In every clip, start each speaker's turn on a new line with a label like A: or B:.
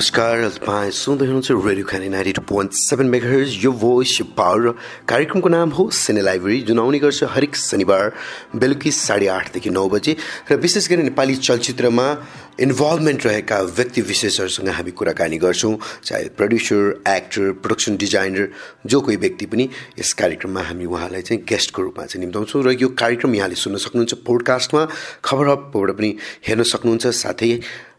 A: नमस्कार तपाईँ सुन्दै हुनुहुन्छ रेडियो खाने ninety two point seven megahertz यो भोइस पावर कार्यक्रमको नाम हो सिने लाइब्रेरी जुन आउने गर्छ हरेक शनिबार बेलुकी साढे आठदेखि नौ बजे र विशेष गरी नेपाली चलचित्रमा इन्भल्भमेन्ट रहेका व्यक्ति विशेषहरूसँग हामी कुराकानी गर्छौँ चाहे प्रड्युसर एक्टर प्रडक्सन डिजाइनर जो कोही व्यक्ति पनि यस कार्यक्रममा हामी उहाँलाई चाहिँ गेस्टको रूपमा चाहिँ निम्ताउँछौँ र यो कार्यक्रम यहाँले सुन्न सक्नुहुन्छ पोडकास्टमा खबर हबबाट पनि हेर्न सक्नुहुन्छ साथै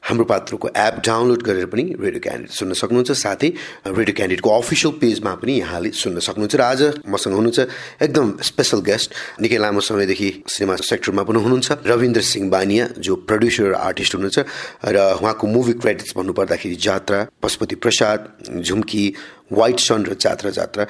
A: हाम्रो पात्रको एप डाउनलोड गरेर पनि रेडियो क्यान्डिडेट सुन्न सक्नुहुन्छ। साथै रेडियो क्यान्डिडेटको अफिसियल पेजमा पनि यहाँले सुन्न सक्नुहुन्छ। र आज मसँग हुनुहुन्छ एकदम स्पेसल गेस्ट निकै लामो समयदेखि सिनेमा सेक्टरमा पनि हुनुहुन्छ रविन्द्र सिंह बानिया जो प्रड्युसर आर्टिस्ट हुनुहुन्छ। र उहाँको मुभी क्रेडिट्स भन्नुपर्दाखेरि जात्रा पशुपति प्रसाद झुम्की वाइट सन र जात्रा जात्रा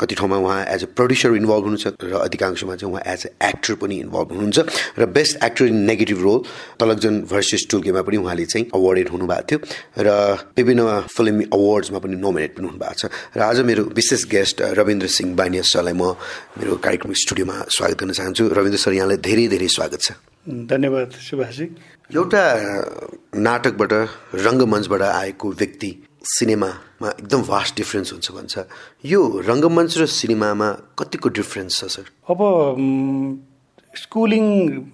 A: कति ठाउँमा उहाँ एज अ प्रड्युसर इन्भल्भ हुनुहुन्छ र अधिकांशमा चाहिँ उहाँ एज अ एक्टर पनि इन्भल्भ हुनुहुन्छ र best actor in negative role Talakjung versus टुल्केमा पनि उहाँले चाहिँ अवार्डेड हुनुभएको थियो र विभिन्न फिल्म अवार्ड्समा पनि नोमिनेट पनि हुनुभएको छ। र आज मेरो विशेष गेस्ट रविन्द्र सिंह बानिया सरलाई म मेरो कार्यक्रम स्टुडियोमा स्वागत गर्न चाहन्छु। रविन्द्र सर यहाँलाई धेरै धेरै स्वागत छ।
B: धन्यवाद सुभाषजी।
A: एउटा नाटकबाट रङ्गमञ्चबाट आएको व्यक्ति सिनेमामा एकदम भास्ट डिफ्रेन्स हुन्छ भन्छ। यो रङ्गमञ्च र सिनेमामा कतिको डिफ्रेन्स छ सर
B: अब स्कुलिङ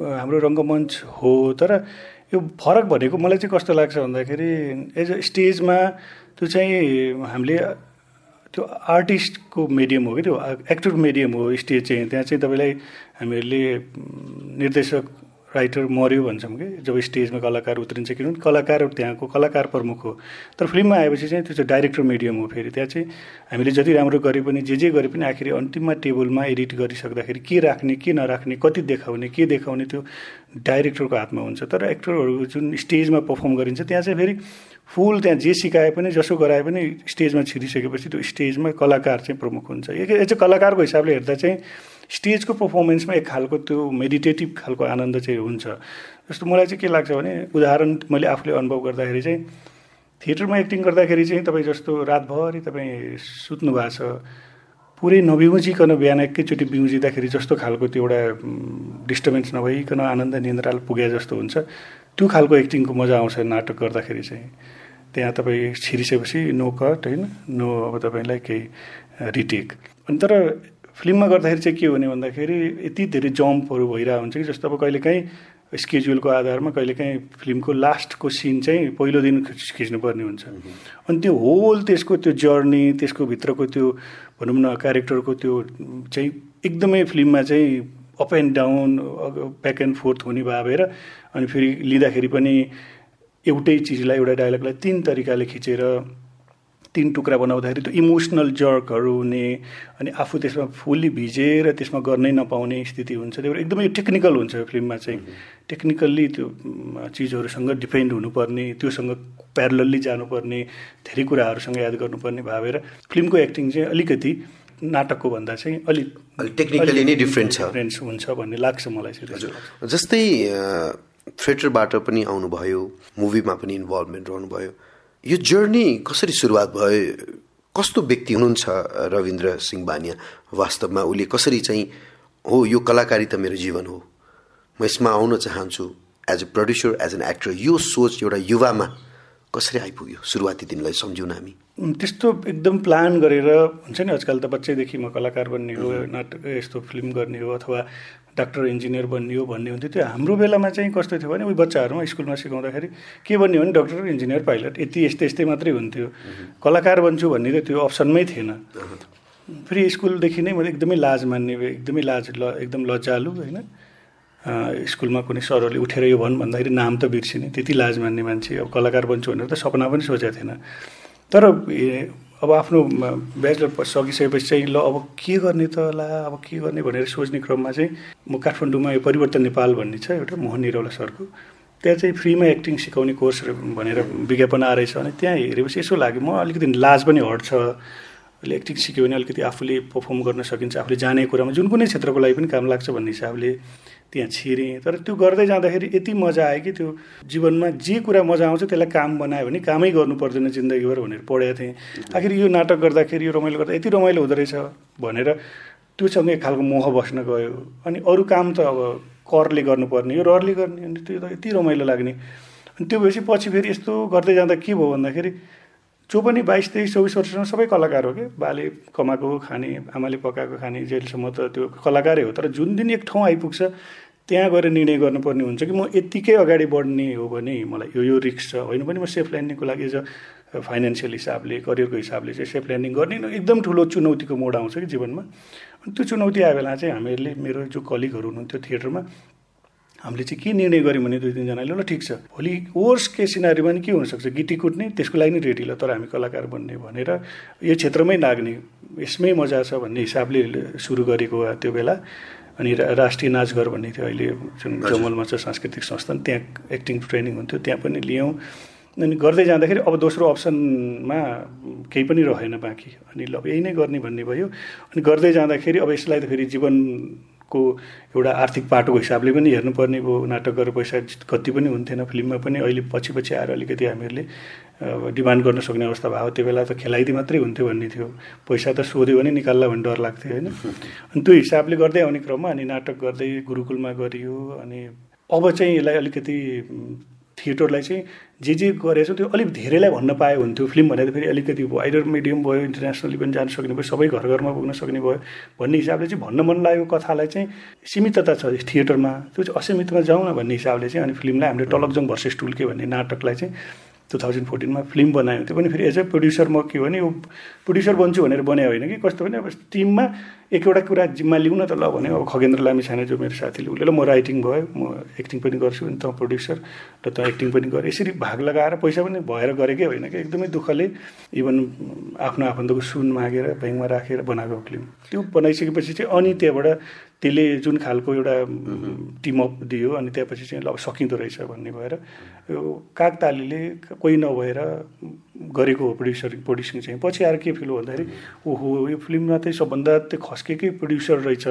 B: हाम्रो रङ्गमञ्च हो तर यो फरक भनेको मलाई चाहिँ कस्तो लाग्छ भन्दाखेरि एज अ स्टेजमा त्यो चाहिँ हामीले त्यो आर्टिस्टको मिडियम हो कि त्यो एक्टर मिडियम हो स्टेज चाहिँ। त्यहाँ चाहिँ तपाईँलाई हामीहरूले निर्देशक राइटर मऱ्यो भन्छौँ कि जब स्टेजमा कलाकार उत्रिन्छ किनभने कलाकार त्यहाँको कलाकार प्रमुख हो। तर फिल्ममा आएपछि चाहिँ त्यो चाहिँ डाइरेक्टर मिडियम हो फेरि। त्यहाँ चाहिँ हामीले जति राम्रो गरे पनि जे जे गरे पनि आखिर अन्तिममा टेबलमा एडिट गरिसक्दाखेरि के राख्ने के नराख्ने कति देखाउने के देखाउने त्यो डाइरेक्टरको हातमा हुन्छ। तर एक्टरहरू जुन स्टेजमा पर्फर्म गरिन्छ त्यहाँ चाहिँ फेरि फुल त्यहाँ जे सिकाए पनि जसो गराए पनि स्टेजमा छिरिसकेपछि त्यो स्टेजमा कलाकार चाहिँ प्रमुख हुन्छ। यो चाहिँ कलाकारको हिसाबले हेर्दा चाहिँ स्टेजको पर्फर्मेन्समा एक खालको त्यो मेडिटेटिभ खालको आनन्द चाहिँ हुन्छ। जस्तो मलाई चाहिँ के लाग्छ भने उदाहरण मैले आफूले अनुभव गर्दाखेरि चाहिँ थिएटरमा एक्टिङ गर्दाखेरि चाहिँ तपाईँ जस्तो रातभरि तपाईँ सुत्नु भएको छ पुरै नबिउजिकन बिहान एकैचोटि बिउजिँदाखेरि जस्तो खालको त्यो एउटा डिस्टर्बेन्स नभइकन आनन्द निन्द्रा पुगे जस्तो हुन्छ। त्यो खालको एक्टिङको मजा आउँछ नाटक गर्दाखेरि चाहिँ। त्यहाँ तपाईँ छिरिसकेपछि नो कट होइन? नो अब तपाईँलाई केही रिटेक अनि तर फिल्ममा गर्दाखेरि चाहिँ के हुने भन्दाखेरि यति धेरै जम्पहरू भइरहेको हुन्छ कि जस्तो अब कहिलेकाहीँ स्केड्युलको आधारमा कहिलेकाहीँ फिल्मको लास्टको सिन चाहिँ पहिलो दिन खिच्नुपर्ने हुन्छ। अनि त्यो होल त्यसको त्यो जर्नी त्यसको भित्रको त्यो भनौँ न क्यारेक्टरको त्यो चाहिँ एकदमै फिल्ममा चाहिँ up and down back and forth हुने भएर अनि फेरि लिँदाखेरि पनि एउटै चिजलाई एउटा डाइलगलाई तिन तरिकाले खिचेर तिन टुक्रा बनाउँदाखेरि त्यो इमोसनल जर्कहरू हुने अनि आफू त्यसमा फुल्ली भिजेर त्यसमा गर्नै नपाउने स्थिति हुन्छ। त्यही भएर एकदमै टेक्निकल हुन्छ फिल्ममा चाहिँ। टेक्निकल्ली त्यो चिजहरूसँग डिपेन्ड हुनुपर्ने त्योसँग प्यारलल्ली जानुपर्ने धेरै कुराहरूसँग याद गर्नुपर्ने भावेर फिल्मको एक्टिङ चाहिँ अलिकति नाटकको भन्दा चाहिँ अलिक
A: टेक्निकली नै डिफ्रेन्ट छ।
B: डिफ्रेन्स हुन्छ भन्ने लाग्छ मलाई चाहिँ।
A: जस्तै थिएटरबाट पनि आउनुभयो मुभीमा पनि इन्भल्भमेन्ट रहनुभयो। यो जर्नी कसरी सुरुवात भयो? कस्तो व्यक्ति हुनुहुन्छ रविन्द्र सिंह बानिया? वास्तवमा उसले कसरी चाहिँ हो यो कलाकारी त मेरो जीवन हो। म यसमा आउन चाहन्छु as a producer as an actor यो सोच एउटा युवामा कसरी आइपुग्यो? सुरुवाती दिनलाई सम्झौँ हामी।
B: त्यस्तो एकदम प्लान गरेर हुन्छ नि आजकल त बच्चैदेखि म कलाकार बन्ने हो नाटक यस्तो फिल्म गर्ने हो अथवा डाक्टर इन्जिनियर बन्ने हो भन्ने हुन्थ्यो त्यो हाम्रो बेलामा चाहिँ कस्तो थियो भने उयो बच्चाहरूमा स्कुलमा सिकाउँदाखेरि के बन्ने हो भने डक्टर इन्जिनियर पाइलट। यति यस्तै यस्तै मात्रै हुन्थ्यो। कलाकार बन्छु भन्ने त त्यो अप्सनमै थिएन। फेरि स्कुलदेखि नै मैले एकदमै लाज मान्ने एकदमै लाज ल एकदम लजालु होइन? स्कुलमा कुनै सरहरूले उठेर यो भन् भन्दाखेरि नाम त बिर्सिने त्यति लाज मान्ने मान्छे अब कलाकार बन्छु भनेर त सपना पनि सोचेको थिएन। तर अब आफ्नो ब्याचलर सकिसकेपछि चाहिँ ल अब के गर्ने त ला अब के गर्ने भनेर सोच्ने क्रममा चाहिँ म काठमाडौँमा यो परिवर्तन नेपाल भन्ने छ एउटा मोहन निरौला सरको। त्यहाँ चाहिँ फ्रीमा एक्टिङ सिकाउने कोर्स भनेर विज्ञापन आएछ भने त्यहाँ हेरेपछि यसो लाग्यो म अलिकति लाज पनि हट्छ। अहिले एक्टिङ सिक्यो भने अलिकति आफूले पर्फर्म गर्न सकिन्छ आफूले जाने कुरामा जुन कुनै क्षेत्रको लागि पनि काम लाग्छ भन्ने हिसाबले त्यहाँ छिरेँ। तर त्यो गर्दै जाँदाखेरि यति मजा आयो कि त्यो जीवनमा जे कुरा मजा आउँछ त्यसलाई काम बनायो भने कामै गर्नु पर्दैन जिन्दगीभर भनेर पढेको थिएँ। आखिर यो नाटक गर्दाखेरि यो रमाइलो गर्दा यति रमाइलो हुँदो रहेछ भनेर त्योसँग एक खालको मोह बस्न गयो। अनि अरू काम त अब करले गर्नुपर्ने यो रहरले गर्ने अनि त्यो त यति रमाइलो लाग्ने। अनि त्यो भएपछि पछि फेरि यस्तो गर्दै जाँदा के भयो भन्दाखेरि जो पनि बाइस तेइस चौबिस वर्षसम्म सबै कलाकार हो कि? बाले कमाएको खाने आमाले पकाएको खाने जेलसम्म त त्यो कलाकारै हो। तर जुन दिन एक ठाउँ आइपुग्छ त्यहाँ गएर निर्णय गर्नुपर्ने हुन्छ कि म यत्तिकै अगाडि बढ्ने हो भने मलाई यो यो रिक्स छ। होइन पनि म सेफ ल्यान्डिङको लागि एज अ फाइनेन्सियल हिसाबले करियरको हिसाबले चाहिँ सेफ ल्यान्डिङ गर्ने एकदम ठुलो चुनौतीको मोड आउँछ कि जीवनमा। अनि त्यो चुनौती आयो बेला चाहिँ हामीहरूले मेरो जो कलिगहरू हुनुहुन्थ्यो थिएटरमा हामीले चाहिँ के निर्णय गऱ्यौँ भने दुई तिनजनाले ल ठिक छ। भोलि वर्स के सिनारीमा पनि के हुनसक्छ? गिटी कुट्ने त्यसको लागि नै रेडी ल तर हामी कलाकार बन्ने भनेर यो क्षेत्रमै लाग्ने यसमै मजा छ भन्ने हिसाबले सुरु गरेको त्यो बेला। अनि राष्ट्रिय नाचघर भन्ने थियो अहिले जुन जमलमा छ सांस्कृतिक संस्थान त्यहाँ एक्टिङ ट्रेनिङ हुन्थ्यो त्यहाँ पनि लियौँ। अनि गर्दै जाँदाखेरि अब दोस्रो अप्सनमा केही पनि रहेन बाँकी। अनि ल यही नै गर्ने भन्ने भयो। अनि गर्दै जाँदाखेरि अब यसलाई त फेरि जीवन को एउटा आर्थिक पाटोको हिसाबले पनि हेर्नुपर्ने भयो। नाटक गरेर पैसा कति पनि हुन्थेन फिल्ममा पनि। अहिले पछि पछि आएर अलिकति हामीहरूले डिमान्ड गर्न सक्ने अवस्था भयो। त्यो बेला त खेलाइदी मात्रै हुन्थ्यो भन्ने थियो। पैसा त सोध्यो भने निकाल्ला भन्ने डर लाग्थ्यो होइन? अनि त्यो हिसाबले गर्दै आउने क्रममा अनि नाटक गर्दै गुरुकुलमा गरियो। अनि अब चाहिँ यसलाई अलिकति थिएटरलाई चाहिँ जे जे गरेछ त्यो अलिक धेरैलाई भन्न पाए हुन्थ्यो। फिल्म भनेर फेरि अलिकति वाइडर मिडियम भयो इन्टरनेसनली पनि जान सक्ने भयो सबै घर घरमा पुग्न सक्ने भयो भन्ने हिसाबले चाहिँ भन्न मन लागेको कथालाई चाहिँ सीमितता छ थिएटरमा। त्यो चाहिँ असीमितमा जाउँ न भन्ने हिसाबले चाहिँ अनि फिल्मलाई हामीले टलकजङ भर्सेस टुल्के भन्ने नाटकलाई चाहिँ टु थाउजन्ड फोर्टिनमा फिल्म बनायो। त्यो पनि फेरि एज अ प्रड्युसर म के भने यो प्रड्युसर बन्छु भनेर बनायो होइन कि? कस्तो भने अब टिममा एक एउटा कुरा जिम्मा लिउँ न त ल भने। अब खगेन्द्र लामी छाने जो मेरो साथीले उसले ल म राइटिङ भयो म एक्टिङ पनि गर्छु अनि त प्रड्युसर र त एक्टिङ पनि गरेँ। यसरी भाग लगाएर पैसा पनि भएर गरेकै होइन कि? एकदमै दुःखले इभन आफ्नो आफन्तको सुन मागेर ब्याङ्कमा राखेर बनाएको फिल्म। त्यो बनाइसकेपछि चाहिँ अनि त्यहाँबाट त्यसले जुन खालको एउटा टिमअप दियो अनि त्यहाँपछि चाहिँ ल सकिँदो रहेछ भन्ने भएर यो कागतालीले कोही नभएर गरेको हो प्रड्युसर प्रड्युसिङ चाहिँ। पछि आएर के फिल हो भन्दाखेरि ओहो यो फिल्ममा चाहिँ सबभन्दा त्यो खस्केकै प्रड्युसर रहेछ।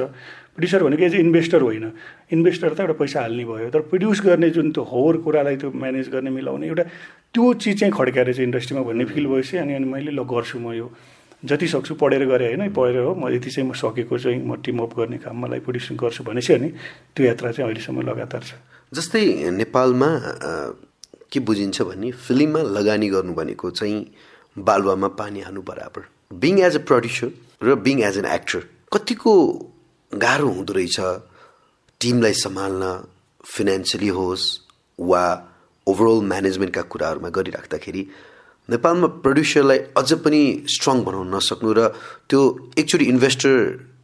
B: प्रड्युसर भनेको एज इन्भेस्टर होइन। इन्भेस्टर त एउटा पैसा हाल्ने भयो तर प्रड्युस गर्ने जुन त्यो होर कुरालाई त्यो म्यानेज गर्ने मिलाउने एउटा त्यो चिज चाहिँ खड्काएर चाहिँ इन्डस्ट्रीमा भन्ने फिल भएपछि अनि अनि मैले ल गर्छु म यो। जति सक्छु पढेर गरेँ होइन पढेर हो म यति चाहिँ म सकेको चाहिँ म टिम अप गर्ने काम मलाई प्रड्युसिङ गर्छु भनेपछि अनि त्यो यात्रा चाहिँ अहिलेसम्म लगातार छ।
A: जस्तै नेपालमा के बुझिन्छ भने फिल्ममा लगानी गर्नु भनेको चाहिँ बालुवामा पानी हाल्नु बराबर। बिङ एज अ प्रड्युसर र बिङ एज एन एक्टर कतिको गाह्रो हुँदो रहेछ टिमलाई सम्हाल्न फिनेन्सियली होस् वा ओभरअल म्यानेजमेन्टका कुराहरूमा गरिराख्दाखेरि। नेपालमा प्रड्युसरलाई अझ पनि स्ट्रङ बनाउन नसक्नु र त्यो एकचोटि इन्भेस्टर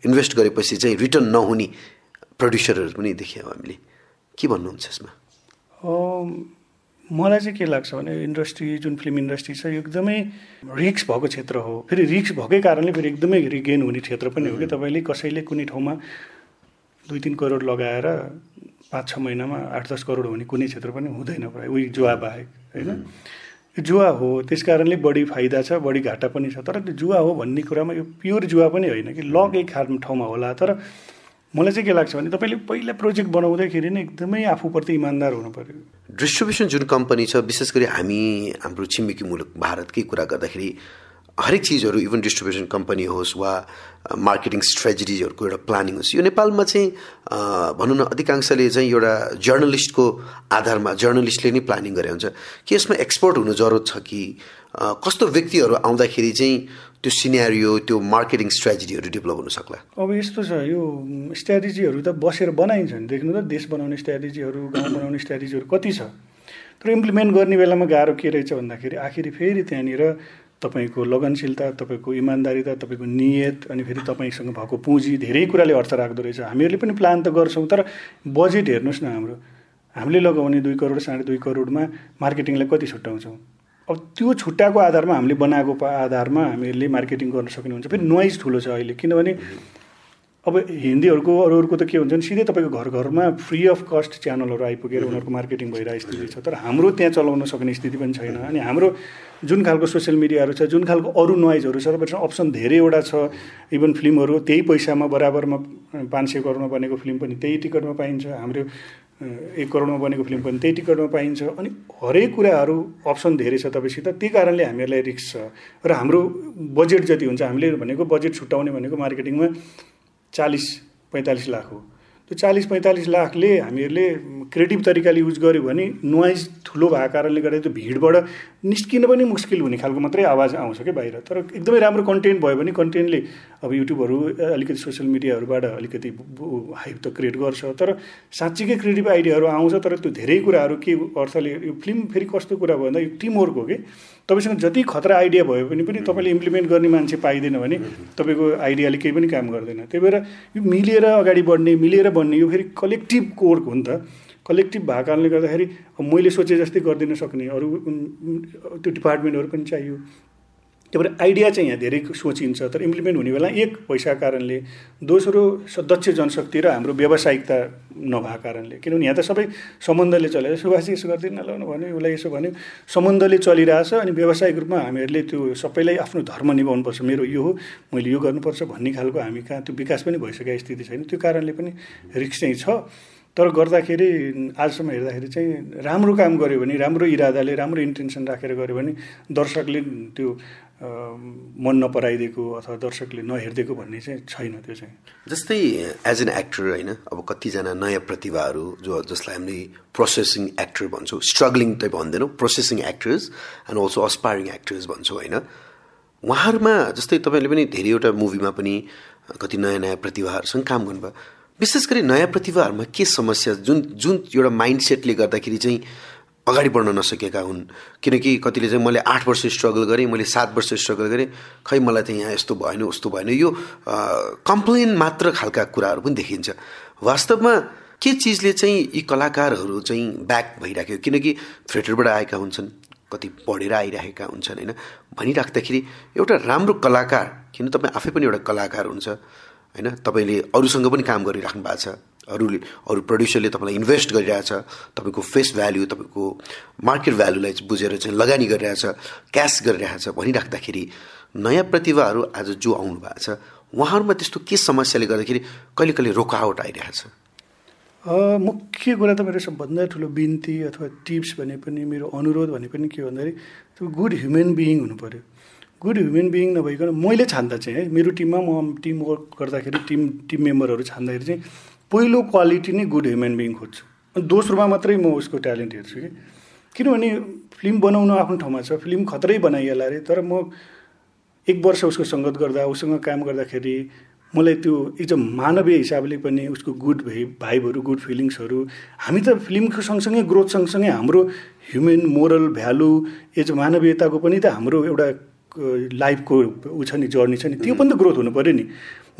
A: इन्भेस्ट गरेपछि चाहिँ रिटर्न नहुने प्रड्युसरहरू पनि देख्यौँ हामीले। के भन्नुहुन्छ यसमा?
B: मलाई चाहिँ के लाग्छ भने इन्डस्ट्री जुन फिल्म इन्डस्ट्री छ यो एकदमै रिक्स भएको क्षेत्र हो। फेरि रिक्स भएकै कारणले फेरि एकदमै रिगेन हुने क्षेत्र पनि हो कि तपाईँले कसैले कुनै ठाउँमा दुई तिन करोड लगाएर पाँच छ महिनामा आठ दस करोड हुने कुनै क्षेत्र पनि हुँदैन प्रायः। उही जुवा बाहेक होइन? जुवा हो त्यस कारणले बढी फाइदा छ बढी घाटा पनि छ। तर त्यो जुवा हो भन्ने कुरामा यो प्योर जुवा पनि होइन कि लग एक ठाउँमा होला। तर मलाई चाहिँ के लाग्छ भने तपाईँले पहिला प्रोजेक्ट बनाउँदाखेरि नै एकदमै आफूप्रति इमान्दार हुनु पऱ्यो
A: डिस्ट्रिब्युसन जुन कम्पनी छ विशेष गरी हामी हाम्रो छिमेकी मुलुक भारतकै कुरा गर्दाखेरि हरेक चिजहरू इभन डिस्ट्रिब्युसन कम्पनी होस् वा मार्केटिङ स्ट्रेटेजिजहरूको एउटा प्लानिङ होस्। यो नेपालमा चाहिँ भनौँ न अधिकांशले चाहिँ एउटा जर्नलिस्टको आधारमा जर्नलिस्टले नै प्लानिङ गरे हुन्छ। कि यसमा एक्सपर्ट हुनु जरुरत छ कि कस्तो व्यक्तिहरू आउँदाखेरि चाहिँ त्यो सिनेरियो त्यो मार्केटिङ स्ट्राटेजीहरू डेभलप हुन सक्ला?
B: अब यस्तो छ यो स्ट्राटेजीहरू त बसेर बनाइन्छ नि। देख्नु त देश बनाउने स्ट्राटेजीहरू गाउँ बनाउने स्ट्राटेजीहरू कति छ। तर इम्प्लिमेन्ट गर्ने बेलामा गाह्रो के रहेछ भन्दाखेरि आखिरी फेरि त्यहाँनिर तपाईँको लगनशीलता तपाईँको इमान्दारिता तपाईँको नियत अनि फेरि तपाईँसँग भएको पुँजी धेरै कुराले अर्थ राख्दो रहेछ। हामीहरूले पनि प्लान त गर्छौँ तर बजेट हेर्नुहोस् न हाम्रो। हामीले लगाउने दुई करोड साढे दुई करोडमा मार्केटिङलाई कति छुट्याउँछौँ? अब त्यो छुट्टाएको आधारमा हामीले बनाएको आधारमा हामीहरूले मार्केटिङ गर्न सक्ने हुन्छ फेरि नोइज ठुलो छ अहिले। किनभने अब हिन्दीहरूको अरूहरूको त के हुन्छ भने सिधै तपाईँको घर घरमा फ्री अफ कस्ट च्यानलहरू आइपुगेर उनीहरूको मार्केटिङ भइरहेको स्थिति छ। तर हाम्रो त्यहाँ चलाउन सक्ने स्थिति पनि छैन। अनि हाम्रो जुन खालको सोसियल मिडियाहरू छ जुन खालको अरू नोइजहरू छ तपाईँसँग अप्सन धेरैवटा छ। इभन फिल्महरू त्यही पैसामा बराबरमा पाँच सय करोडमा बनेको फिल्म पनि त्यही टिकटमा पाइन्छ। हाम्रो एक करोडमा बनेको फिल्म पनि त्यही टिकटमा पाइन्छ। अनि हरेक कुराहरू अप्सन धेरै छ तपाईँसित। त्यही कारणले हामीहरूलाई रिक्स छ। र हाम्रो बजेट जति हुन्छ हामीले भनेको बजेट छुट्याउने भनेको मार्केटिङमा चालिस पैँतालिस लाख हो। त्यो चालिस पैँतालिस लाखले हामीहरूले क्रिएटिभ तरिकाले युज गऱ्यो भने नोइज ठुलो भएको कारणले गर्दा त्यो भिडबाट निस्किन पनि मुस्किल हुने खालको मात्रै आवाज आउँछ क्या बाहिर। तर एकदमै राम्रो कन्टेन्ट भयो भने कन्टेन्टले अब युट्युबहरू अलिकति सोसियल मिडियाहरूबाट अलिकति हाइप त क्रिएट गर्छ। तर साँच्चीकै क्रिएटिभ आइडियाहरू आउँछ तर त्यो धेरै कुराहरू के अर्थले यो फिल्म फेरि कस्तो कुरा भयो भन्दा यो टिमवर्क हो कि? तपाईँसँग जति खतरा आइडिया भयो भने पनि तपाईँले इम्प्लिमेन्ट गर्ने मान्छे पाइँदैन भने तपाईँको आइडियाले केही पनि काम गर्दैन। त्यही भएर यो मिलेर अगाडि बढ्ने मिलेर बन्ने यो फेरि कलेक्टिभ वर्क हो नि त। कलेक्टिभ भएको कारणले गर्दाखेरि मैले सोचे जस्तै गरिदिन सक्ने अरू त्यो डिपार्टमेन्टहरू पनि चाहियो। त्यही भएर आइडिया चाहिँ यहाँ धेरै सोचिन्छ तर इम्प्लिमेन्ट हुने बेला एक पैसाको कारणले दोस्रो दक्ष जनशक्ति र हाम्रो व्यावसायिकता नभएको कारणले। किनभने यहाँ त सबै सम्बन्धले चलेर सुभाषी यसो गरिदिनु ल भन्यो उसलाई यसो भन्यो। सम्बन्धले चलिरहेछ अनि व्यावसायिक रूपमा हामीहरूले त्यो सबैलाई आफ्नो धर्म निभाउनुपर्छ मेरो यो हो मैले यो गर्नुपर्छ भन्ने खालको हामी कहाँ त्यो विकास पनि भइसकेको स्थिति छैन। त्यो कारणले पनि रिक्स चाहिँ छ। तर गर्दाखेरि आजसम्म हेर्दाखेरि चाहिँ राम्रो काम गऱ्यो भने राम्रो इरादाले राम्रो इन्टेन्सन राखेर गऱ्यो भने दर्शकले त्यो मन नपराइदिएको अथवा दर्शकले नहेरिदिएको भन्ने चाहिँ छैन त्यो चाहिँ।
A: जस्तै एज एन एक्टर होइन अब कतिजना नयाँ प्रतिभाहरू जो जसलाई हामीले प्रोसेसिङ एक्टर भन्छौँ स्ट्रगलिङ त भन्दैनौँ processing actors and also aspiring actors भन्छौँ होइन। उहाँहरूमा जस्तै तपाईँले पनि धेरैवटा मुभीमा पनि कति नयाँ नयाँ प्रतिभाहरूसँग काम गर्नुभयो। विशेष गरी नयाँ प्रतिभाहरूमा के समस्या जुन जुन एउटा माइन्ड सेटले गर्दाखेरि चाहिँ अगाडि बढ्न नसकेका हुन्। किनकि कतिले चाहिँ मैले आठ वर्ष स्ट्रगल गरेँ मैले सात वर्ष स्ट्रगल गरेँ। खै मलाई त यहाँ यस्तो भएन उस्तो भएन। यो कम्प्लेन मात्र खालका कुराहरू पनि देखिन्छ। वास्तवमा के चिजले चाहिँ यी कलाकारहरू चाहिँ ब्याक भइराख्यो? किनकि थिएटरबाट आएका हुन्छन् कति पढेर आइरहेका हुन्छन् होइन? भनिराख्दाखेरि एउटा राम्रो कलाकार किन तपाईँ आफै पनि एउटा कलाकार हुन्छ होइन? तपाईँले अरूसँग पनि काम गरिराख्नु भएको छ। अरूले अरू प्रड्युसरले तपाईँलाई इन्भेस्ट गरिरहेछ तपाईँको फेस भ्याल्यु तपाईँको मार्केट भ्यालुलाई बुझेर चाहिँ लगानी गरिरहेछ क्यास गरिरहेछ भनिराख्दाखेरि नयाँ प्रतिभाहरू आज जो आउनु भएको छ उहाँहरूमा त्यस्तो के समस्याले गर्दाखेरि कहिले कहिले रोकावट आइरहेछ?
B: मुख्य कुरा त मेरो सबभन्दा ठुलो बिन्ती अथवा टिप्स भने पनि मेरो अनुरोध भने पनि के भन्दाखेरि त्यो गुड ह्युमन बिइङ हुनु पऱ्यो गुड ह्युमन बिइङ नभइकन मैले छान्दा चाहिँ है मेरो टिममा म टिम वर्क गर्दाखेरि टिम टिम मेम्बरहरू छान्दाखेरि चाहिँ पहिलो क्वालिटी नै गुड ह्युमन बिइङ खोज्छु। अनि दोस्रोमा मात्रै म उसको ट्यालेन्ट हेर्छु कि। किनभने फिल्म बनाउनु आफ्नो ठाउँमा छ फिल्म खत्रै बनाइएला अरे तर म एक वर्ष उसको सङ्गत गर्दा उसँग काम गर्दाखेरि मलाई त्यो एज अ मानवीय हिसाबले पनि उसको गुड भे भाइबहरू गुड फिलिङ्सहरू हामी त फिल्मको सँगसँगै ग्रोथ सँगसँगै हाम्रो ह्युमन मोरल भ्यालु एज मानवीयताको पनि त हाम्रो एउटा लाइफको ऊ छ नि जर्नी छ नि त्यो पनि त ग्रोथ हुनु पऱ्यो नि।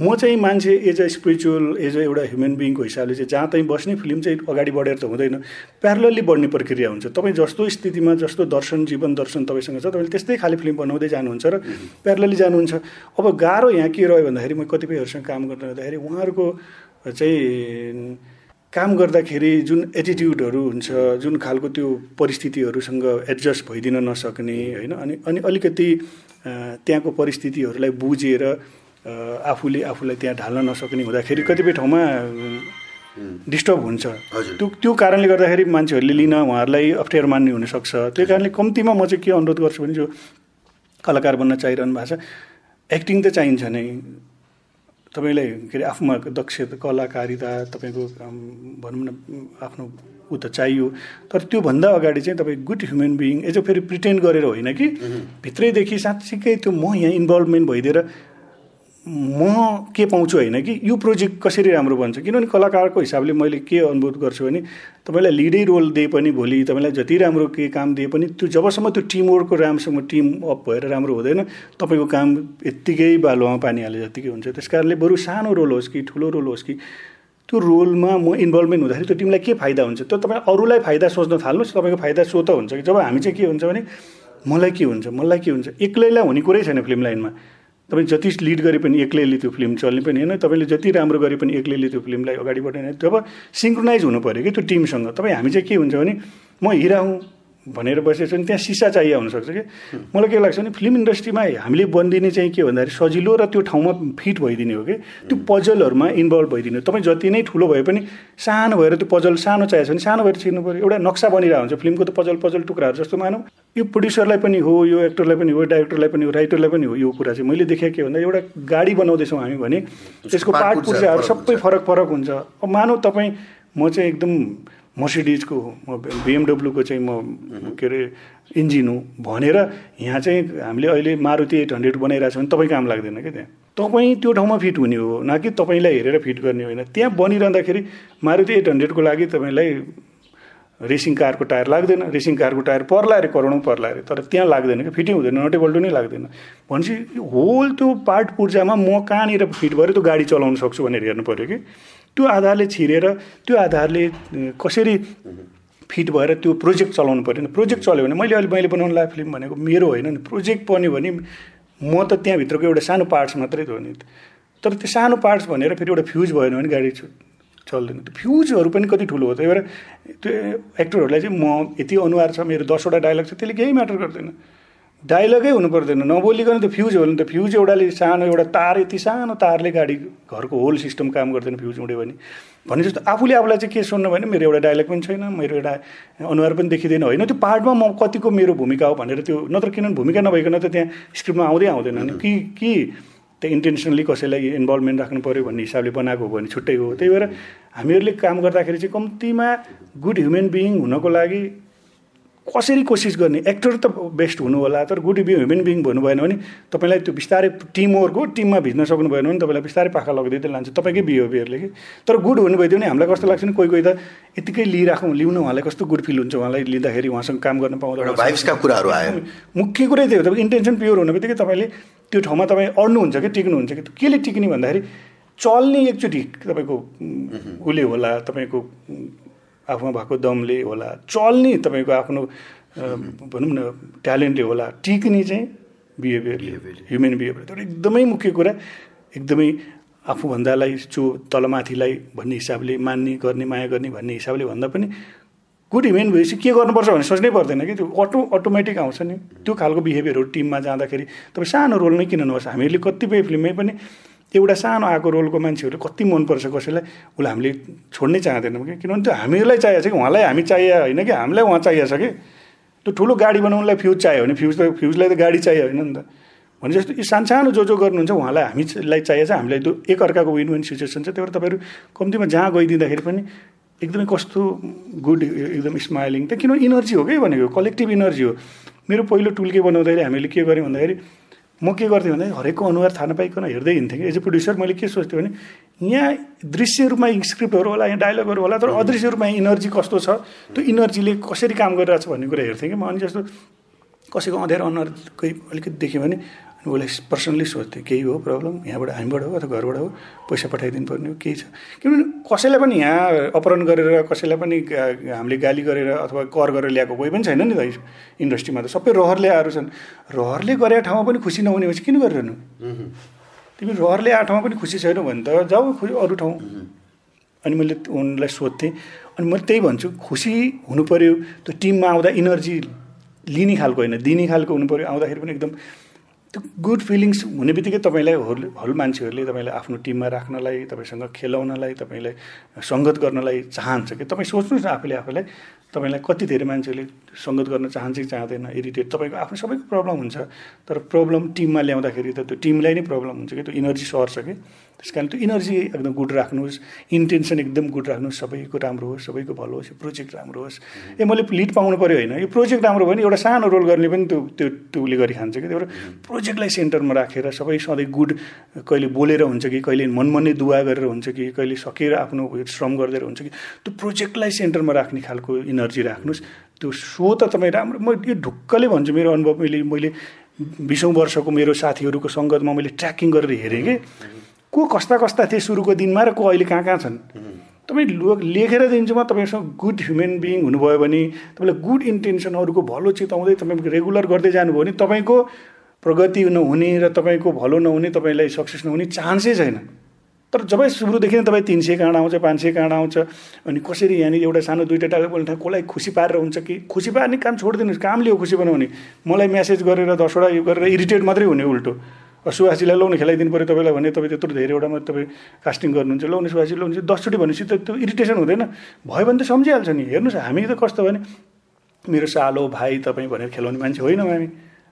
B: म चाहिँ मान्छे as a spiritual as a एउटा ह्युमन बिइङको हिसाबले चाहिँ जहाँ तहीँ बस्ने फिल्म चाहिँ अगाडि बढेर त हुँदैन। प्यारलली बढ्ने प्रक्रिया हुन्छ। तपाईँ जस्तो स्थितिमा जस्तो दर्शन जीवन दर्शन तपाईँसँग छ तपाईँले त्यस्तै खाले फिल्म बनाउँदै जानुहुन्छ र प्यारलली जानुहुन्छ। अब गाह्रो यहाँ के रह्यो भन्दाखेरि म कतिपयहरूसँग काम गर्दाखेरि उहाँहरूको चाहिँ काम गर्दाखेरि जुन एटिट्युडहरू हुन्छ जुन खालको त्यो परिस्थितिहरूसँग एडजस्ट भइदिन नसक्ने होइन? अनि अनि अलिकति त्यहाँको परिस्थितिहरूलाई बुझेर आफूले आफूलाई त्यहाँ ढाल्न नसक्ने हुँदाखेरि कतिपय ठाउँमा डिस्टर्ब हुन्छ। त्यो त्यो कारणले गर्दाखेरि मान्छेहरूले लिन उहाँहरूलाई अप्ठ्यारो मान्ने हुनसक्छ। त्यही कारणले कम्तीमा म चाहिँ के अनुरोध गर्छु भने जो कलाकार बन्न चाहिरहनु भएको छ एक्टिङ त चाहिन्छ नै। तपाईँलाई के अरे आफूमा दक्षता कलाकारिता तपाईँको भनौँ न आफ्नो ऊ त चाहियो। तर त्योभन्दा अगाडि चाहिँ तपाईँ good human being as a फेरि प्रिटेन्ड गरेर होइन कि भित्रैदेखि साँच्चीकै त्यो म यहाँ इन्भल्भमेन्ट भइदिएर म के पाउँछु होइन कि यो प्रोजेक्ट कसरी राम्रो बन्छ? किनभने कलाकारको हिसाबले मैले के अनुभूत गर्छु भने तपाईँलाई लिडै रोल दिए पनि भोलि तपाईँलाई जति राम्रो के काम दिए पनि त्यो जबसम्म त्यो टिमवर्कको राम्रोसँग टिम अप भएर राम्रो हुँदैन तपाईँको काम यत्तिकै बालुवामा पानी हाले जत्तिकै हुन्छ। त्यस कारणले बरु सानो रोल होस् कि ठुलो रोल होस् कि त्यो रोलमा म इन्भल्भमेन्ट हुँदाखेरि त्यो टिमलाई के फाइदा हुन्छ? त्यो तपाईँ अरूलाई फाइदा सोच्न थाल्नुहोस् तपाईँको फाइदा सो त हुन्छ कि। जब हामी चाहिँ के हुन्छ भने मलाई के हुन्छ? मलाई के हुन्छ? एक्लैलाई हुने कुरै छैन फिल्म लाइनमा। तपाईँ जति लिड गरे पनि एक्लैले त्यो फिल्म चल्ने पनि होइन तपाईँले जति राम्रो गरे पनि एक्लैले त्यो फिल्मलाई अगाडि बढाउने। जब सिङ्क्रोनाइज हुनु पऱ्यो कि त्यो टिमसँग तपाईँ हामी चाहिँ के हुन्छ भने म हिरा हुँ भनेर बसेको छ भने त्यहाँ सिसा चाहिए हुनसक्छ कि? मलाई के लाग्छ भने फिल्म इन्डस्ट्रीमा हामीले बनिदिने चाहिँ के भन्दाखेरि सजिलो र त्यो ठाउँमा फिट भइदिने हो कि? त्यो पजलहरूमा इन्भल्भ भइदिने तपाईँ जति नै ठुलो भए पनि सानो भएर त्यो पजल सानो चाहिएको छ भने सानो भएर छिर्नु पऱ्यो। एउटा नक्सा बनिरहेको हुन्छ फिल्मको त पजल पजल टुक्राहरू जस्तो मानौँ। यो प्रड्युसरलाई पनि हो यो एक्टरलाई पनि हो डाइरेक्टरलाई पनि हो राइटरलाई पनि हो यो कुरा चाहिँ मैले देखेँ के भन्दा एउटा गाडी बनाउँदैछौँ हामी भने त्यसको पार्ट पूर्जाहरू सबै फरक फरक हुन्छ। अब मानौ तपाईँ म चाहिँ एकदम मर्सिडिजको म बिएमडब्लुको चाहिँ म के अरे इन्जिन हुँ भनेर यहाँ चाहिँ हामीले अहिले मारुति एट हन्ड्रेड बनाइरहेको छ भने तपाईँ काम लाग्दैन क्या त्यहाँ। तपाईँ त्यो ठाउँमा फिट हुने हो न कि तपाईँलाई हेरेर फिट गर्ने होइन। त्यहाँ बनिरहँदाखेरि मारुति एट हन्ड्रेडको लागि तपाईँलाई रेसिङ कारको टायर लाग्दैन। रेसिङ कारको टायर पर्ला अरे करोडौँ पर्ला अरे तर त्यहाँ लाग्दैन कि फिटै हुँदैन नटेबल्टो नै लाग्दैन। भनेपछि होल त्यो पार्ट पूर्जामा म कहाँनिर फिट भएर त्यो गाडी चलाउन सक्छु भनेर हेर्नु पऱ्यो कि। त्यो आधारले छिरेर त्यो आधारले कसरी फिट भएर त्यो प्रोजेक्ट चलाउनु पऱ्यो नि प्रोजेक्ट चल्यो भने मैले अहिले मैले बनाउनु लागेको फिल्म भनेको मेरो होइन नि प्रोजेक्ट बन्यो भने म त त्यहाँभित्रको एउटा सानो पार्ट्स मात्रै हो नि तर त्यो सानो पार्ट्स भनेर फेरि एउटा फ्युज भएन भने गाडी चल्दैन। त्यो फ्युजहरू पनि कति ठुलो हो। त्यही भएर त्यो एक्टरहरूलाई चाहिँ म यति अनुहार छ मेरो दसवटा डायलग छ त्यसले केही म्याटर गर्दैन। डाइलगै हुनु पर्दैन। नबोलिकन त फ्युज हो भने त। फ्युज एउटाले सानो एउटा तार यति सानो तारले गाडी घरको होल सिस्टम काम गर्दैन फ्युज उड्यो भने। भने जस्तो आफूले आफूलाई चाहिँ के सुन्नु भने मेरो एउटा डाइलग पनि छैन मेरो एउटा अनुहार पनि देखिँदैन। होइन त्यो पार्टमा म कतिको मेरो भूमिका हो भनेर त्यो नत्र किनभने भूमिका नभइकन त त्यहाँ स्क्रिप्टमा आउँदै आउँदैन नि। कि कि त्यो इन्टेन्सनली कसैलाई इन्भल्भमेन्ट राख्नु पऱ्यो भन्ने हिसाबले बनाएको हो भने छुट्टै हो। त्यही भएर हामीहरूले काम गर्दाखेरि चाहिँ कम्तीमा गुड ह्युमन बिइङ हुनको लागि कसरी कोसिस गर्ने? एक्टर त बेस्ट हुनु होला तर गुड बि ह्युमन बिङ भन्नु भएन भने तपाईँलाई त्यो बिस्तारै टिमवर्क हो टिममा भिज्न सक्नु भएन भने तपाईँलाई बिस्तारै पाखा लगिदिँदै लान्छ। तपाईँकै बिहेभियरले कि? तर गुड हुनु भइदियो भने हामीलाई कस्तो लाग्छ नि कोही कोही त यतिकै लिइराखौँ लिउनु उहाँलाई कस्तो गुड फिल हुन्छ उहाँलाई लिँदाखेरि उहाँसँग काम गर्न
A: पाउँदा कुराहरू आयो।
B: मुख्य कुरै त्यो तपाईँ इन्टेन्सन प्योर हुनु बित्तिकै तपाईँले त्यो ठाउँमा तपाईँ अड्नुहुन्छ कि टिक्नुहुन्छ कि? केले टिक्ने भन्दाखेरि चल्ने एकचोटि तपाईँको उसले होला तपाईँको आफूमा भएको दमले होला चल्ने तपाईँको आफ्नो भनौँ न ट्यालेन्टले होला टिक्ने चाहिँ बिहेभियर ह्युमन बिहेभियर। तर एकदमै मुख्य कुरा एकदमै आफूभन्दालाई चो तलमाथिलाई भन्ने हिसाबले मान्ने गर्ने माया गर्ने भन्ने हिसाबले भन्दा पनि गुड ह्युमेन भएपछि के गर्नुपर्छ भने सोच्नै पर्दैन कि? त्यो अटो अटोमेटिक आउँछ नि। त्यो खालको बिहेभियरहरू टिममा जाँदाखेरि तपाईँ सानो रोल नै किन नहोस्। हामीहरूले कतिपय फिल्ममै पनि एउटा सानो आएको रोलको मान्छेहरूले कति मनपर्छ कसैलाई उसलाई हामीले छोड्नै चाहँदैनौँ कि? किनभने त्यो हामीलाई चाहिएको छ कि? उहाँलाई हामी चाहियो होइन कि? हामीलाई उहाँ चाहिएको छ कि? त्यो ठुलो गाडी बनाउनुलाई फ्युज चाहियो भने फ्युज त फ्युजलाई त गाडी चाहियो होइन नि त। भने जस्तो यो सानो जो जो गर्नुहुन्छ उहाँलाई हामीलाई चाहिएको छ हामीलाई त्यो एकअर्काको विन विन सिचुएसन छ। त्यही भएर तपाईँहरू कम्तीमा जहाँ गइदिँदाखेरि पनि एकदमै कस्तो गुड एकदम स्माइलिङ त किनभने इनर्जी हो कि भनेको कलेक्टिभ इनर्जी हो। मेरो पहिलो टुल्के बनाउँदाखेरि हामीले के गर्यौँ भन्दाखेरि म के गर्थेँ भने हरेकको अनुहार थाहा नपाइकन हेर्दै हिँड्थेँ कि। एज ए प्रड्युसर मैले के सोच्थेँ भने यहाँ दृश्य रूपमा स्क्रिप्टहरू होला यहाँ डायलगहरू होला तर अदृश्य रूपमा इनर्जी कस्तो छ? त्यो इनर्जीले कसरी काम गरिरहेको छ भन्ने कुरा हेर्थेँ कि। म अनि जस्तो कसैको अँध्यारो अनुहार कोही अलिकति देखेँ भने उसलाई पर्सनली सोध्थेँ केही हो प्रब्लम? यहाँबाट हामीबाट हो अथवा घरबाट हो? पैसा पठाइदिनु पर्ने हो? केही छ? किनभने कसैलाई पनि यहाँ अपहरण गरेर कसैलाई पनि हामीले गाली गरेर अथवा कर गरेर ल्याएको कोही पनि छैन नि त इन्डस्ट्रीमा त। सबै रहरले आएर छन्। रहरले गरेको ठाउँमा पनि खुसी नहुने भएपछि किन गरिरहनु? तिमी रहरले आएको ठाउँमा पनि खुसी छैनौ भने त जाऊ अरू ठाउँ। अनि मैले उनलाई सोध्थेँ अनि मैले त्यही भन्छु खुसी हुनु पऱ्यो त्यो टिममा आउँदा इनर्जी लिने खालको होइन दिने खालको पऱ्यो आउँदाखेरि पनि एकदम त्यो गुड फिलिङ्स हुने बित्तिकै तपाईँलाई हल हल मान्छेहरूले तपाईँलाई आफ्नो टिममा राख्नलाई तपाईँसँग खेलाउनलाई तपाईँलाई सङ्गत गर्नलाई चाहन्छ कि? तपाईँ सोच्नुहोस् न आफूले आफूलाई तपाईँलाई कति धेरै मान्छेले सङ्गत गर्न चाहन्छ कि चाहँदैन इरिटेट। तपाईँको आफ्नो सबैको प्रब्लम हुन्छ तर प्रब्लम टिममा ल्याउँदाखेरि त त्यो टिमलाई नै प्रब्लम हुन्छ कि? त्यो इनर्जी सर्छ कि? त्यस कारण त्यो इनर्जी एकदम गुड राख्नुहोस् इन्टेन्सन एकदम गुड राख्नुहोस् सबैको राम्रो होस् सबैको भलो होस् यो प्रोजेक्ट राम्रो होस्। ए मैले लिड पाउनु पऱ्यो होइन यो प्रोजेक्ट राम्रो भयो भने एउटा सानो रोल गर्ने पनि त्यो त्यो त्यो उसले गरी खान्छ कि भएर प्रोजेक्टलाई सेन्टरमा राखेर सबै सधैँ गुड कहिले बोलेर हुन्छ कि कहिले मनमनै दुवा गरेर हुन्छ कि कहिले सकेर आफ्नो श्रम गर्दै हुन्छ कि त्यो प्रोजेक्टलाई सेन्टरमा राख्ने खालको इनर्जी राख्नुहोस्। त्यो सो त तपाईँ राम्रो म यो ढुक्कले भन्छु मेरो अनुभव मैले मैले बिसौँ वर्षको मेरो साथीहरूको सङ्गतमा मैले ट्र्याकिङ गरेर हेरेँ कि। को कस्ता कस्ता थिए सुरुको दिनमा र को अहिले कहाँ कहाँ छन्? तपाईँ लेखेर दिन्छु म तपाईँसँग गुड ह्युमन बिइङ हुनुभयो भने तपाईँलाई गुड इन्टेन्सन अरूको भलो चिताउँदै तपाईँ रेगुलर गर्दै जानुभयो भने तपाईँको प्रगति नहुने र तपाईँको भलो नहुने तपाईँलाई सक्सेस नहुने चान्सै छैन। तर जब सुरुदेखि नै तपाईँ तिन सय काँडा आउँछ पाँच सय काँडा आउँछ अनि कसरी यहाँनिर एउटा सानो दुइटा टाढा बोल्ने कसलाई खुसी पारेर हुन्छ कि? खुसी पार्ने काम छोडिदिनुहोस् काम लियो खुसी बनाउने। मलाई म्यासेज गरेर दसवटा यो गरेर इरिटेट मात्रै हुने उल्टो। सुवासीलाई लाउनु खेलाइदिनु पऱ्यो तपाईँलाई भने तपाईँ त्यत्रो धेरैवटामा तपाईँ कास्टिङ गर्नुहुन्छ। लाउने सुवासी लाउनु दसचोटि भनेपछि त त्यो इरिटेसन हुँदैन। भयो भने त सम्झिहाल्छ नि। हेर्नुहोस् हामी त कस्तो भने मेरो सालो भाइ तपाईँ भनेर खेलाउने मान्छे होइनौँ हामी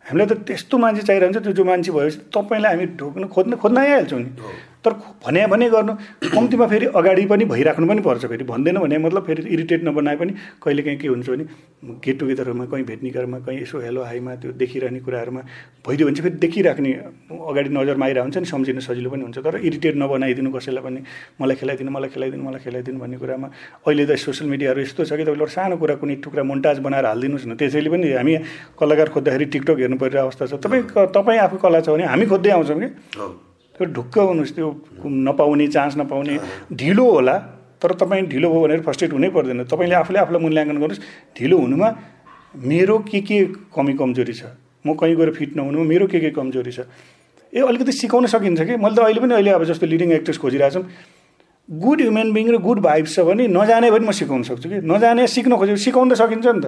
B: हामीलाई त त्यस्तो मान्छे चाहिरहन्छ। त्यो जो मान्छे भएपछि तपाईँलाई हामी ढोक्न खोज्न खोज्न आइहाल्छौँ नि। तर भने भने गर्नु। कम्तीमा फेरि अगाडि पनि भइराख्नु पनि पर्छ फेरि। भन्दैन भने मतलब फेरि इरिटेट नबनाए पनि कहिले काहीँ के हुन्छ भने गेट टुगेदरमा कहीँ भेट्नेकारमा कहीँ यसो हेलो हाईमा त्यो देखिरहने कुराहरूमा भइदियो भने चाहिँ फेरि देखिराख्ने अगाडि नजरमा आइरहेको हुन्छ नि सम्झिन सजिलो पनि हुन्छ। तर इरिटेट नबनाइदिनु कसैलाई पनि मलाई खेलाइदिनु मलाई खेलाइदिनु मलाई खेलाइदिनु भन्ने कुरामा अहिले त सोसियल मिडियाहरू यस्तो छ कि तपाईँले सानो कुरा कुनै टुक्रा मोन्टाज बनाएर हालिदिनुहोस् न। त्यसैले पनि हामी कलाकार खोज्दाखेरि टिकटक हेर्नु परिरहेको अवस्था छ। तपाईँ तपाईँ आफू कला छ भने हामी खोज्दै आउँछौँ कि? त्यो ढुक्क हुनुहोस् त्यो नपाउने चान्स नपाउने। ढिलो होला तर तपाईँ ढिलो भयो भनेर फर्स्टेड हुनै पर्दैन। तपाईँले आफूले आफूलाई मूल्याङ्कन गर्नुहोस्। ढिलो हुनुमा मेरो के के कमी कमजोरी छ? म कहीँ गएर फिट नहुनुमा मेरो के के कमजोरी छ? ए अलिकति सिकाउन सकिन्छ कि? मैले त अहिले पनि अहिले अब जस्तो लिडिङ एक्ट्रेस खोजिरहेको छौँ। गुड ह्युमन बिङ र गुड भाइब्स छ भने नजाने पनि म सिकाउन सक्छु कि? नजाने सिक्न खोजेको सिकाउन त सकिन्छ नि त।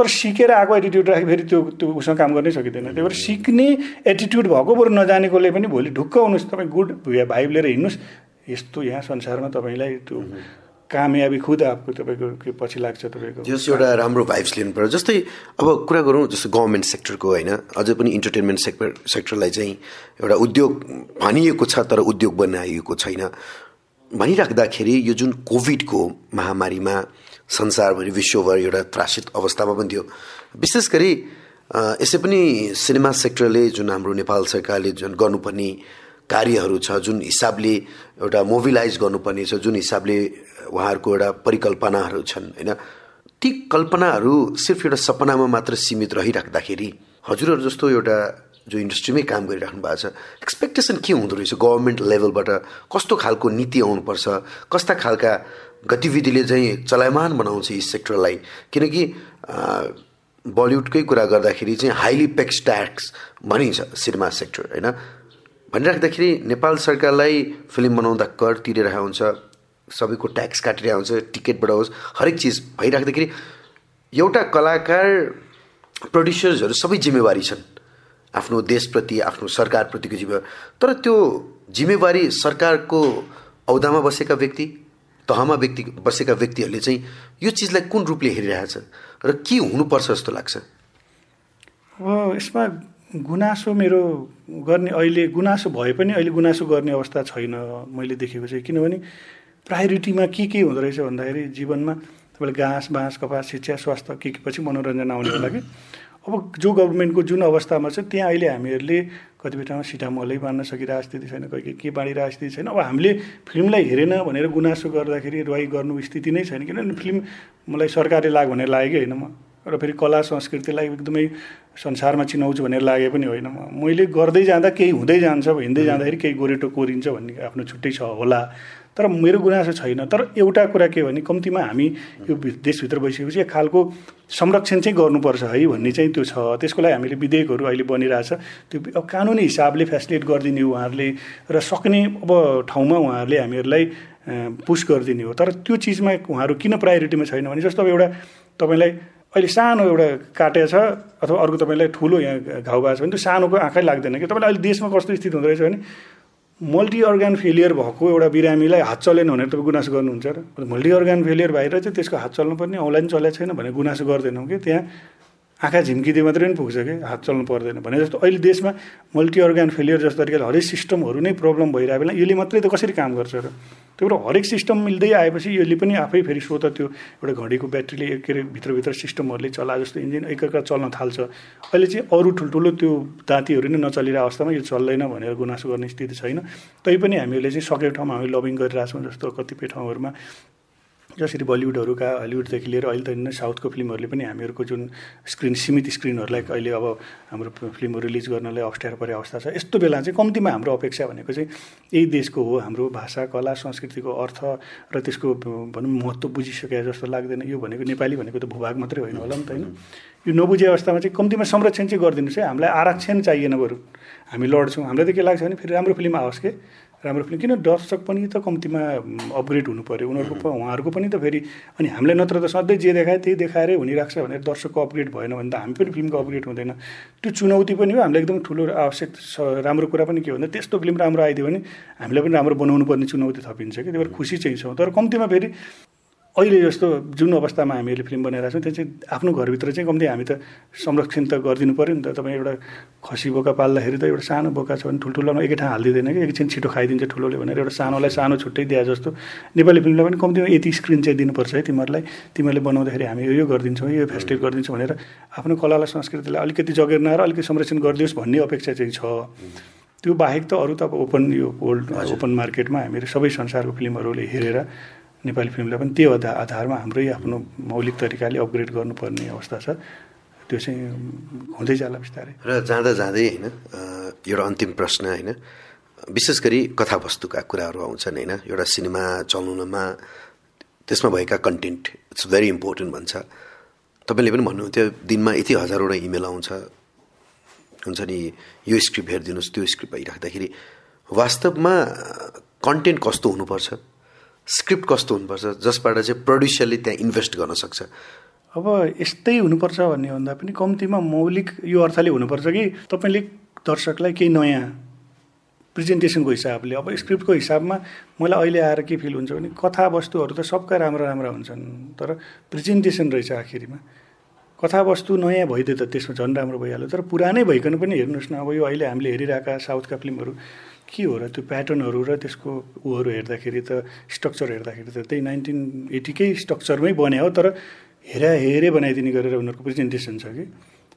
B: तर सिकेर आएको एटिट्युड राखे फेरि त्यो त्यो उसँग काम गर्नै सकिँदैन। त्यही भएर सिक्ने एटिट्युड भएको बरु नजानेकोले पनि भोलि ढुक्क हुनुहोस्। तपाईँ गुड भाइब लिएर हिँड्नुहोस्। यस्तो यहाँ संसारमा तपाईँलाई त्यो कामयाबी खुद आफू तपाईँको पछि लाग्छ तपाईँको।
A: जस एउटा राम्रो भाइब्स लिनु पर्यो। जस्तै अब कुरा गरौँ जस्तो गभर्मेन्ट सेक्टरको होइन अझै पनि इन्टरटेनमेन्ट सेक्टर सेक्टरलाई चाहिँ एउटा उद्योग भनिएको छ तर उद्योग बनाइएको छैन। भनिराख्दाखेरि यो जुन कोभिडको महामारीमा संसारभरि विश्वभर एउटा त्रासित अवस्थामा पनि थियो। विशेष गरी यसै पनि सिनेमा सेक्टरले जुन हाम्रो नेपाल सरकारले जुन गर्नुपर्ने कार्यहरू छ जुन हिसाबले एउटा मोबिलाइज गर्नुपर्ने छ जुन हिसाबले उहाँहरूको एउटा परिकल्पनाहरू छन् होइन? ती कल्पनाहरू सिर्फ एउटा सपनामा मात्र सीमित रहिराख्दाखेरि हजुरहरू जस्तो एउटा जो इन्डस्ट्रीमै काम गरिराख्नु भएको छ एक्सपेक्टेसन के हुँदो रहेछ? गभर्मेन्ट लेभलबाट कस्तो खालको नीति आउनुपर्छ? कस्ता खालका गतिविधिले चाहिँ चलायमान बनाउँछ यस सेक्टरलाई किनकि बलिउडकै कुरा गर्दाखेरि चाहिँ हाइली पेक्स ट्याक्स भनिन्छ सिनेमा सेक्टर होइन? भनिराख्दाखेरि नेपाल सरकारलाई फिल्म बनाउँदा कर तिरिरहेको हुन्छ सबैको ट्याक्स काटिरहेको हुन्छ टिकटबाट होस् हरेक चिज भइराख्दाखेरि एउटा कलाकार प्रड्युसर्सहरू सबै जिम्मेवारी छन्। आफ्नो देशप्रति आफ्नो सरकारप्रतिको जिम्मेवारी तर त्यो जिम्मेवारी सरकारको औदामा बसेका व्यक्ति तहमा व्यक्ति बसेका व्यक्तिहरूले चाहिँ यो चिजलाई कुन रूपले हेरिरहेछ र के हुनुपर्छ जस्तो लाग्छ?
B: अब यसमा गुनासो मेरो गर्ने अहिले गुनासो भए पनि अहिले गुनासो गर्ने अवस्था छैन मैले देखेको चाहिँ। किनभने प्रायोरिटीमा के के हुँदो रहेछ भन्दाखेरि जीवनमा तपाईँले घाँस बाँस कपास शिक्षा स्वास्थ्य के के पछि मनोरञ्जन आउने लागि अब जो गभर्मेन्टको जुन अवस्थामा छ त्यहाँ अहिले हामीहरूले कतिपय ठाउँमा सिटामलै बाँड्न सकिरहेको स्थिति छैन कोही के के बाँडिरहेको स्थिति छैन। अब हामीले फिल्मलाई हेरेन भनेर गुनासो गर्दाखेरि रुवाई गर्नु स्थिति नै छैन। किनभने फिल्म मलाई सरकारले लाग भनेर लागेकै होइन म? र फेरि कला संस्कृतिलाई एकदमै संसारमा चिनाउँछु भनेर लागे पनि होइन म। मैले गर्दै जाँदा केही हुँदै जान्छ हिँड्दै जाँदाखेरि केही गोरेटो कोरिन्छ भन्ने आफ्नो छुट्टै छ होला। तर मेरो गुनासो छैन। तर एउटा कुरा के भने कम्तीमा हामी यो देशभित्र बसिसकेपछि एक खालको संरक्षण चाहिँ गर्नुपर्छ है भन्ने चाहिँ त्यो छ। त्यसको लागि हामीले विधेयकहरू अहिले बनिरहेछ त्यो अब कानुनी हिसाबले फेसिलिट गरिदिने उहाँहरूले र सक्ने अब ठाउँमा उहाँहरूले हामीहरूलाई पुस गरिदिने हो। तर त्यो चिजमा उहाँहरू किन प्रायोरिटीमा छैन भने जस्तो अब एउटा तपाईँलाई अहिले सानो एउटा काटे छ अथवा अर्को तपाईँलाई ठुलो यहाँ घाउ भएको छ भने त्यो सानोको आँखै लाग्दैन कि? तपाईँलाई अहिले देशमा कस्तो स्थिति हुँदो रहेछ भने मल्टी अर्गान फेलियर भएको एउटा बिरामीलाई हात चलेन भनेर तपाईँ गुनासो गर्नुहुन्छ र मल्टी अर्गान फेलियर भएर चाहिँ त्यसको हात चल्नुपर्ने औँला पनि चलेको छैन भनेर गुनासो गर्दैनौँ कि? त्यहाँ आँखा झिम्किदिए मात्रै पनि पुग्छ कि? हात चल्नु पर्दैन। भने जस्तो अहिले देशमा मल्टी अर्गान फेलियर जस्तो तरिकाले हरेक सिस्टमहरू नै प्रब्लम भइरहेको बेला यसले मात्रै त कसरी काम गर्छ र? त्यही भएर हरेक सिस्टम मिल्दै आएपछि यसले पनि आफै फेरि स्वत त्यो एउटा घडीको ब्याट्रीले के अरे भित्रभित्र सिस्टमहरूले चला जस्तो इन्जिन एकअर्का चल्न थाल्छ। अहिले चाहिँ अरू ठुल्ठुलो त्यो दाँतीहरू नै नचलिरहेको अवस्थामा यो चल्दैन भनेर गुनासो गर्ने स्थिति छैन। तैपनि हामीहरूले चाहिँ सकेको ठाउँमा हामी लबिङ गरिरहेछौँ जस्तो कतिपय ठाउँहरूमा। जसरी बलिउडहरूका हलिउडदेखि लिएर अहिले त साउथको फिल्महरूले पनि हामीहरूको जुन स्क्रिन सीमित स्क्रिनहरूलाई अहिले अब हाम्रो फिल्महरू रिलिज गर्नलाई अप्ठ्यारो परे अवस्था छ। यस्तो बेला चाहिँ कम्तीमा हाम्रो अपेक्षा भनेको चाहिँ यही देशको हो हाम्रो भाषा कला संस्कृतिको अर्थ र त्यसको भनौँ महत्त्व बुझिसके जस्तो लाग्दैन। यो भनेको नेपाली भनेको त भूभाग मात्रै होइन होला नि त होइन। यो नबुझे अवस्थामा चाहिँ कम्तीमा संरक्षण चाहिँ गरिदिनुहोस् है। हामीलाई आरक्षण चाहिएन बरु। हामी लड्छौँ। हामीलाई त के लाग्छ भने फेरि राम्रो फिल्म आओस् कि? राम्रो फिल्म किन दर्शक पनि त कम्तीमा अपग्रेड हुनु पऱ्यो उनीहरूको उहाँहरूको पनि त फेरि अनि हामीलाई नत्र त सधैँ जे देखायो त्यही देखाएरै हुनिरहेको छ भनेर दर्शकको अपग्रेड भएन भने त हामी पनि फिल्मको अपग्रेड हुँदैन। त्यो चुनौती पनि हो हामीलाई एकदम ठुलो आवश्यक राम्रो कुरा पनि के भन्दा त्यस्तो फिल्म राम्रो आइदियो भने हामीलाई पनि राम्रो बनाउनु पर्ने चुनौती थपिन्छ कि त्यही भएर खुसी चाहिँ छौँ। तर कम्तीमा फेरि अहिले जस्तो जुन अवस्थामा हामीहरूले फिल्म बनाइरहेको छौँ त्यो चाहिँ आफ्नो घरभित्र चाहिँ कम्ती हामी त संरक्षण त गरिदिनु पऱ्यो नि त। तपाईँ एउटा खसी बोका पाल्दाखेरि त एउटा सानो बोका छ भने ठुल्ठुलोमा एकै ठाउँ हालिदिँदैन कि एकछिन छिटो खाइदिन्छ ठुलोले भनेर एउटा सानोलाई सानो छुट्टै दिए जस्तो। नेपाली फिल्मलाई पनि कम्तीमा यति स्क्रिन चाहिँ दिनुपर्छ है तिमीहरूलाई। तिमीहरूले बनाउँदाखेरि हामी यो गरिदिन्छौँ यो फेस्टिभ गरिदिन्छौँ भनेर आफ्नो कलालाई संस्कृतिलाई अलिकति जगेर्ना र अलिकति संरक्षण गरिदियोस् भन्ने अपेक्षा चाहिँ छ। त्यो बाहेक त अरू त अब ओपन यो वर्ल्ड ओपन मार्केटमा हामीहरू सबै संसारको फिल्महरूले हेरेर नेपाली फिल्मलाई पनि त्यो आधारमा हाम्रै आफ्नो मौलिक तरिकाले अपग्रेड गर्नुपर्ने अवस्था छ। त्यो चाहिँ हुँदै जाला बिस्तारै।
A: र जाँदा जाँदै होइन एउटा अन्तिम प्रश्न होइन विशेष गरी कथावस्तुका कुराहरू आउँछन् होइन एउटा सिनेमा चलाउनमा त्यसमा भएका कन्टेन्ट इट्स भेरी इम्पोर्टेन्ट भन्छ। तपाईँले पनि भन्नुहुन्थ्यो दिनमा यति हजारवटा इमेल आउँछ। हुन्छ नि यो स्क्रिप्ट हेरिदिनुहोस् त्यो स्क्रिप्ट भइराख्दाखेरि वास्तवमा कन्टेन्ट कस्तो हुनुपर्छ? स्क्रिप्ट कस्तो हुनुपर्छ जसबाट चाहिँ प्रड्युसरले त्यहाँ इन्भेस्ट गर्न सक्छ?
B: अब यस्तै हुनुपर्छ भन्ने भन्दा पनि कम्तीमा मौलिक यो अर्थले हुनुपर्छ कि तपाईँले दर्शकलाई केही नयाँ प्रेजेन्टेसनको हिसाबले अब स्क्रिप्टको हिसाबमा मलाई अहिले आएर के फिल हुन्छ भने कथावस्तुहरू त सबका राम्रा राम्रा हुन्छन् तर प्रेजेन्टेसन रहेछ आखिरीमा। कथावस्तु नयाँ भइदियो त त्यसमा झन् राम्रो भइहाल्यो तर पुरानै भइकन पनि हेर्नुहोस् न अब यो अहिले हामीले हेरिरहेका साउथका फिल्महरू के हो र त्यो प्याटर्नहरू र त्यसको उहरू हेर्दाखेरि त स्ट्रक्चर हेर्दाखेरि त त्यही नाइन्टिन एटीकै स्ट्रक्चरमै बने हो तर हेरा हेरे बनाइदिने गरेर उनीहरूको प्रेजेन्टेसन छ कि।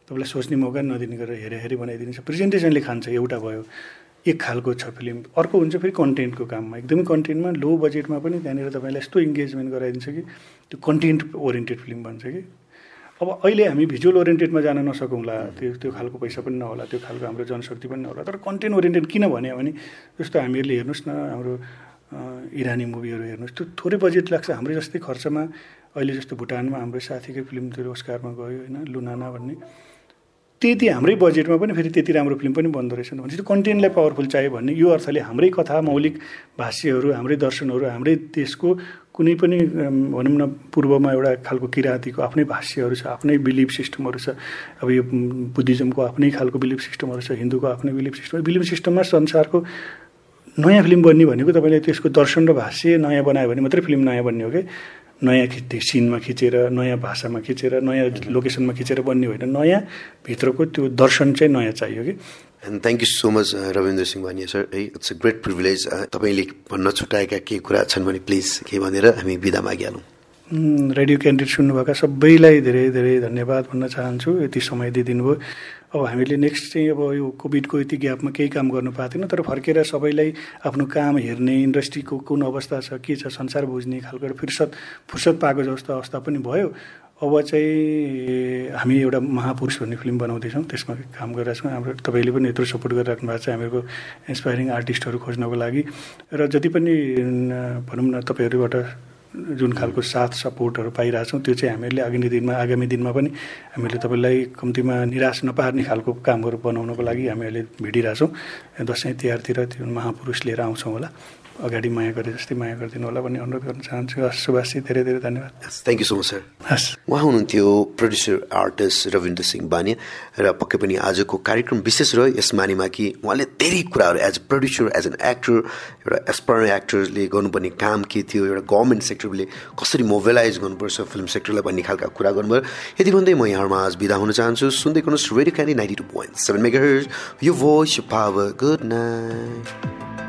B: तपाईँलाई सोच्ने मौका नदिने गरेर हेरे हेरे बनाइदिने छ। प्रेजेन्टेसनले खान्छ एउटा भयो। एक खालको छ फिल्म अर्को हुन्छ फेरि कन्टेन्टको काममा। एकदमै कन्टेन्टमा लो बजेटमा पनि त्यहाँनिर तपाईँलाई यस्तो इङ्गेजमेन्ट गराइदिन्छ कि त्यो कन्टेन्ट ओरिएन्टेड फिल्म भन्छ कि। अब अहिले हामी भिजुअल ओरिएन्टेडमा जान नसकौँला त्यो त्यो खालको पैसा पनि नहोला त्यो खालको हाम्रो जनशक्ति पनि नहोला तर कन्टेन्ट ओरिएन्टेड किन भन्यो भने जस्तो हामीहरूले हेर्नुहोस् न हाम्रो इरानी मुभीहरू हेर्नुहोस् त्यो थोरै बजेट लाग्छ। हाम्रो जस्तै खर्चमा अहिले जस्तो भुटानमा हाम्रो साथीकै फिल्म त्यो ओस्कारमा गयो होइन लुनाना भन्ने। त्यति हाम्रै बजेटमा पनि फेरि त्यति राम्रो फिल्म पनि बन्दो रहेछ। भने त्यो कन्टेन्टलाई पावरफुल चाहियो भन्ने यो अर्थले हाम्रै कथा मौलिक भाष्यहरू हाम्रै दर्शनहरू हाम्रै देशको कुनै पनि भनौँ न पूर्वमा एउटा खालको किराँतीको आफ्नै भाष्यहरू छ आफ्नै बिलिफ सिस्टमहरू छ। अब यो बुद्धिज्मको आफ्नै खालको बिलिफ सिस्टमहरू छ हिन्दूको आफ्नै बिलिफ सिस्टम। बिलिफ सिस्टममा संसारको नयाँ फिल्म बन्ने भनेको तपाईँले त्यसको दर्शन र भाष्य नयाँ बनायो भने मात्रै फिल्म नयाँ बन्ने हो कि? नयाँ खिच्ने सिनमा खिचेर नयाँ भाषामा खिचेर नयाँ लोकेसनमा खिचेर बन्ने होइन। नयाँ भित्रको त्यो दर्शन चाहिँ नयाँ चाहियो कि?
A: And thank you so much Rabindra Singh Bhania sir है इट्स अ ग्रेट प्रिभिलेज तपाईँले भन्न छुट्याएका केही कुरा छन् भने प्लिज के भनेर हामी बिदा मागिहालौँ।
B: रेडियो क्यान्डिडेट सुन्नुभएका सबैलाई धेरै धेरै धन्यवाद भन्न चाहन्छु। यति समय दिइदिनु भयो अब हामीले नेक्स्ट चाहिँ अब यो कोभिडको यति ग्यापमा केही काम गर्नु पाएको थिएन तर फर्केर सबैलाई आफ्नो काम हेर्ने इन्डस्ट्रीको कुन अवस्था छ के छ संसार बुझ्ने खालको एउटा फुर्सद फुर्सद पाएको जस्तो अवस्था पनि भयो। अब चाहिँ हामी एउटा महापुरुष भन्ने फिल्म बनाउँदैछौँ त्यसमा काम गरिरहेको छौँ। हाम्रो तपाईँले पनि यत्रो सपोर्ट गरिराख्नु भएको छ हामीहरूको इन्सपाइरिङ आर्टिस्टहरू खोज्नको लागि। र जति पनि भनौँ न तपाईँहरूबाट जुन खालको साथ सपोर्टहरू पाइरहेछौँ त्यो चाहिँ हामीहरूले आगामी दिनमा आगामी दिनमा पनि हामीले तपाईँलाई कम्तीमा निराश नपार्ने खालको कामहरू बनाउनको लागि हामी अहिले भिडिरहेछौँ दसैँ तिहारतिर त्यो महापुरुष लिएर आउँछौँ होला। अगाडि माया गरे जस्तै माया गरिदिनु होला भन्ने अनुरोध गर्न चाहन्छु। हस् सुभाषजी धेरै धेरै धन्यवाद।
A: Thank you so much sir
B: हस्।
A: उहाँ हुनुहुन्थ्यो प्रड्युसर आर्टिस्ट रविन्द्र सिंह बानिया र पक्कै पनि आजको कार्यक्रम विशेष रह्यो। यस मानिमा कि उहाँले धेरै कुराहरू as a producer as an actor एउटा एसपायर एक्टर्सले गर्नुपर्ने काम के थियो एउटा गभर्मेन्ट सेक्टरले कसरी मोबिलाइज गर्नुपर्छ फिल्म सेक्टरलाई भन्ने खालका कुरा गर्नुभयो। यति भन्दै म यहाँहरूमा आज बिदा हुन चाहन्छु। सुन्दै गर्नुहोस् radio candid ninety two point seven mega यो भोइस पावर गुड नाइट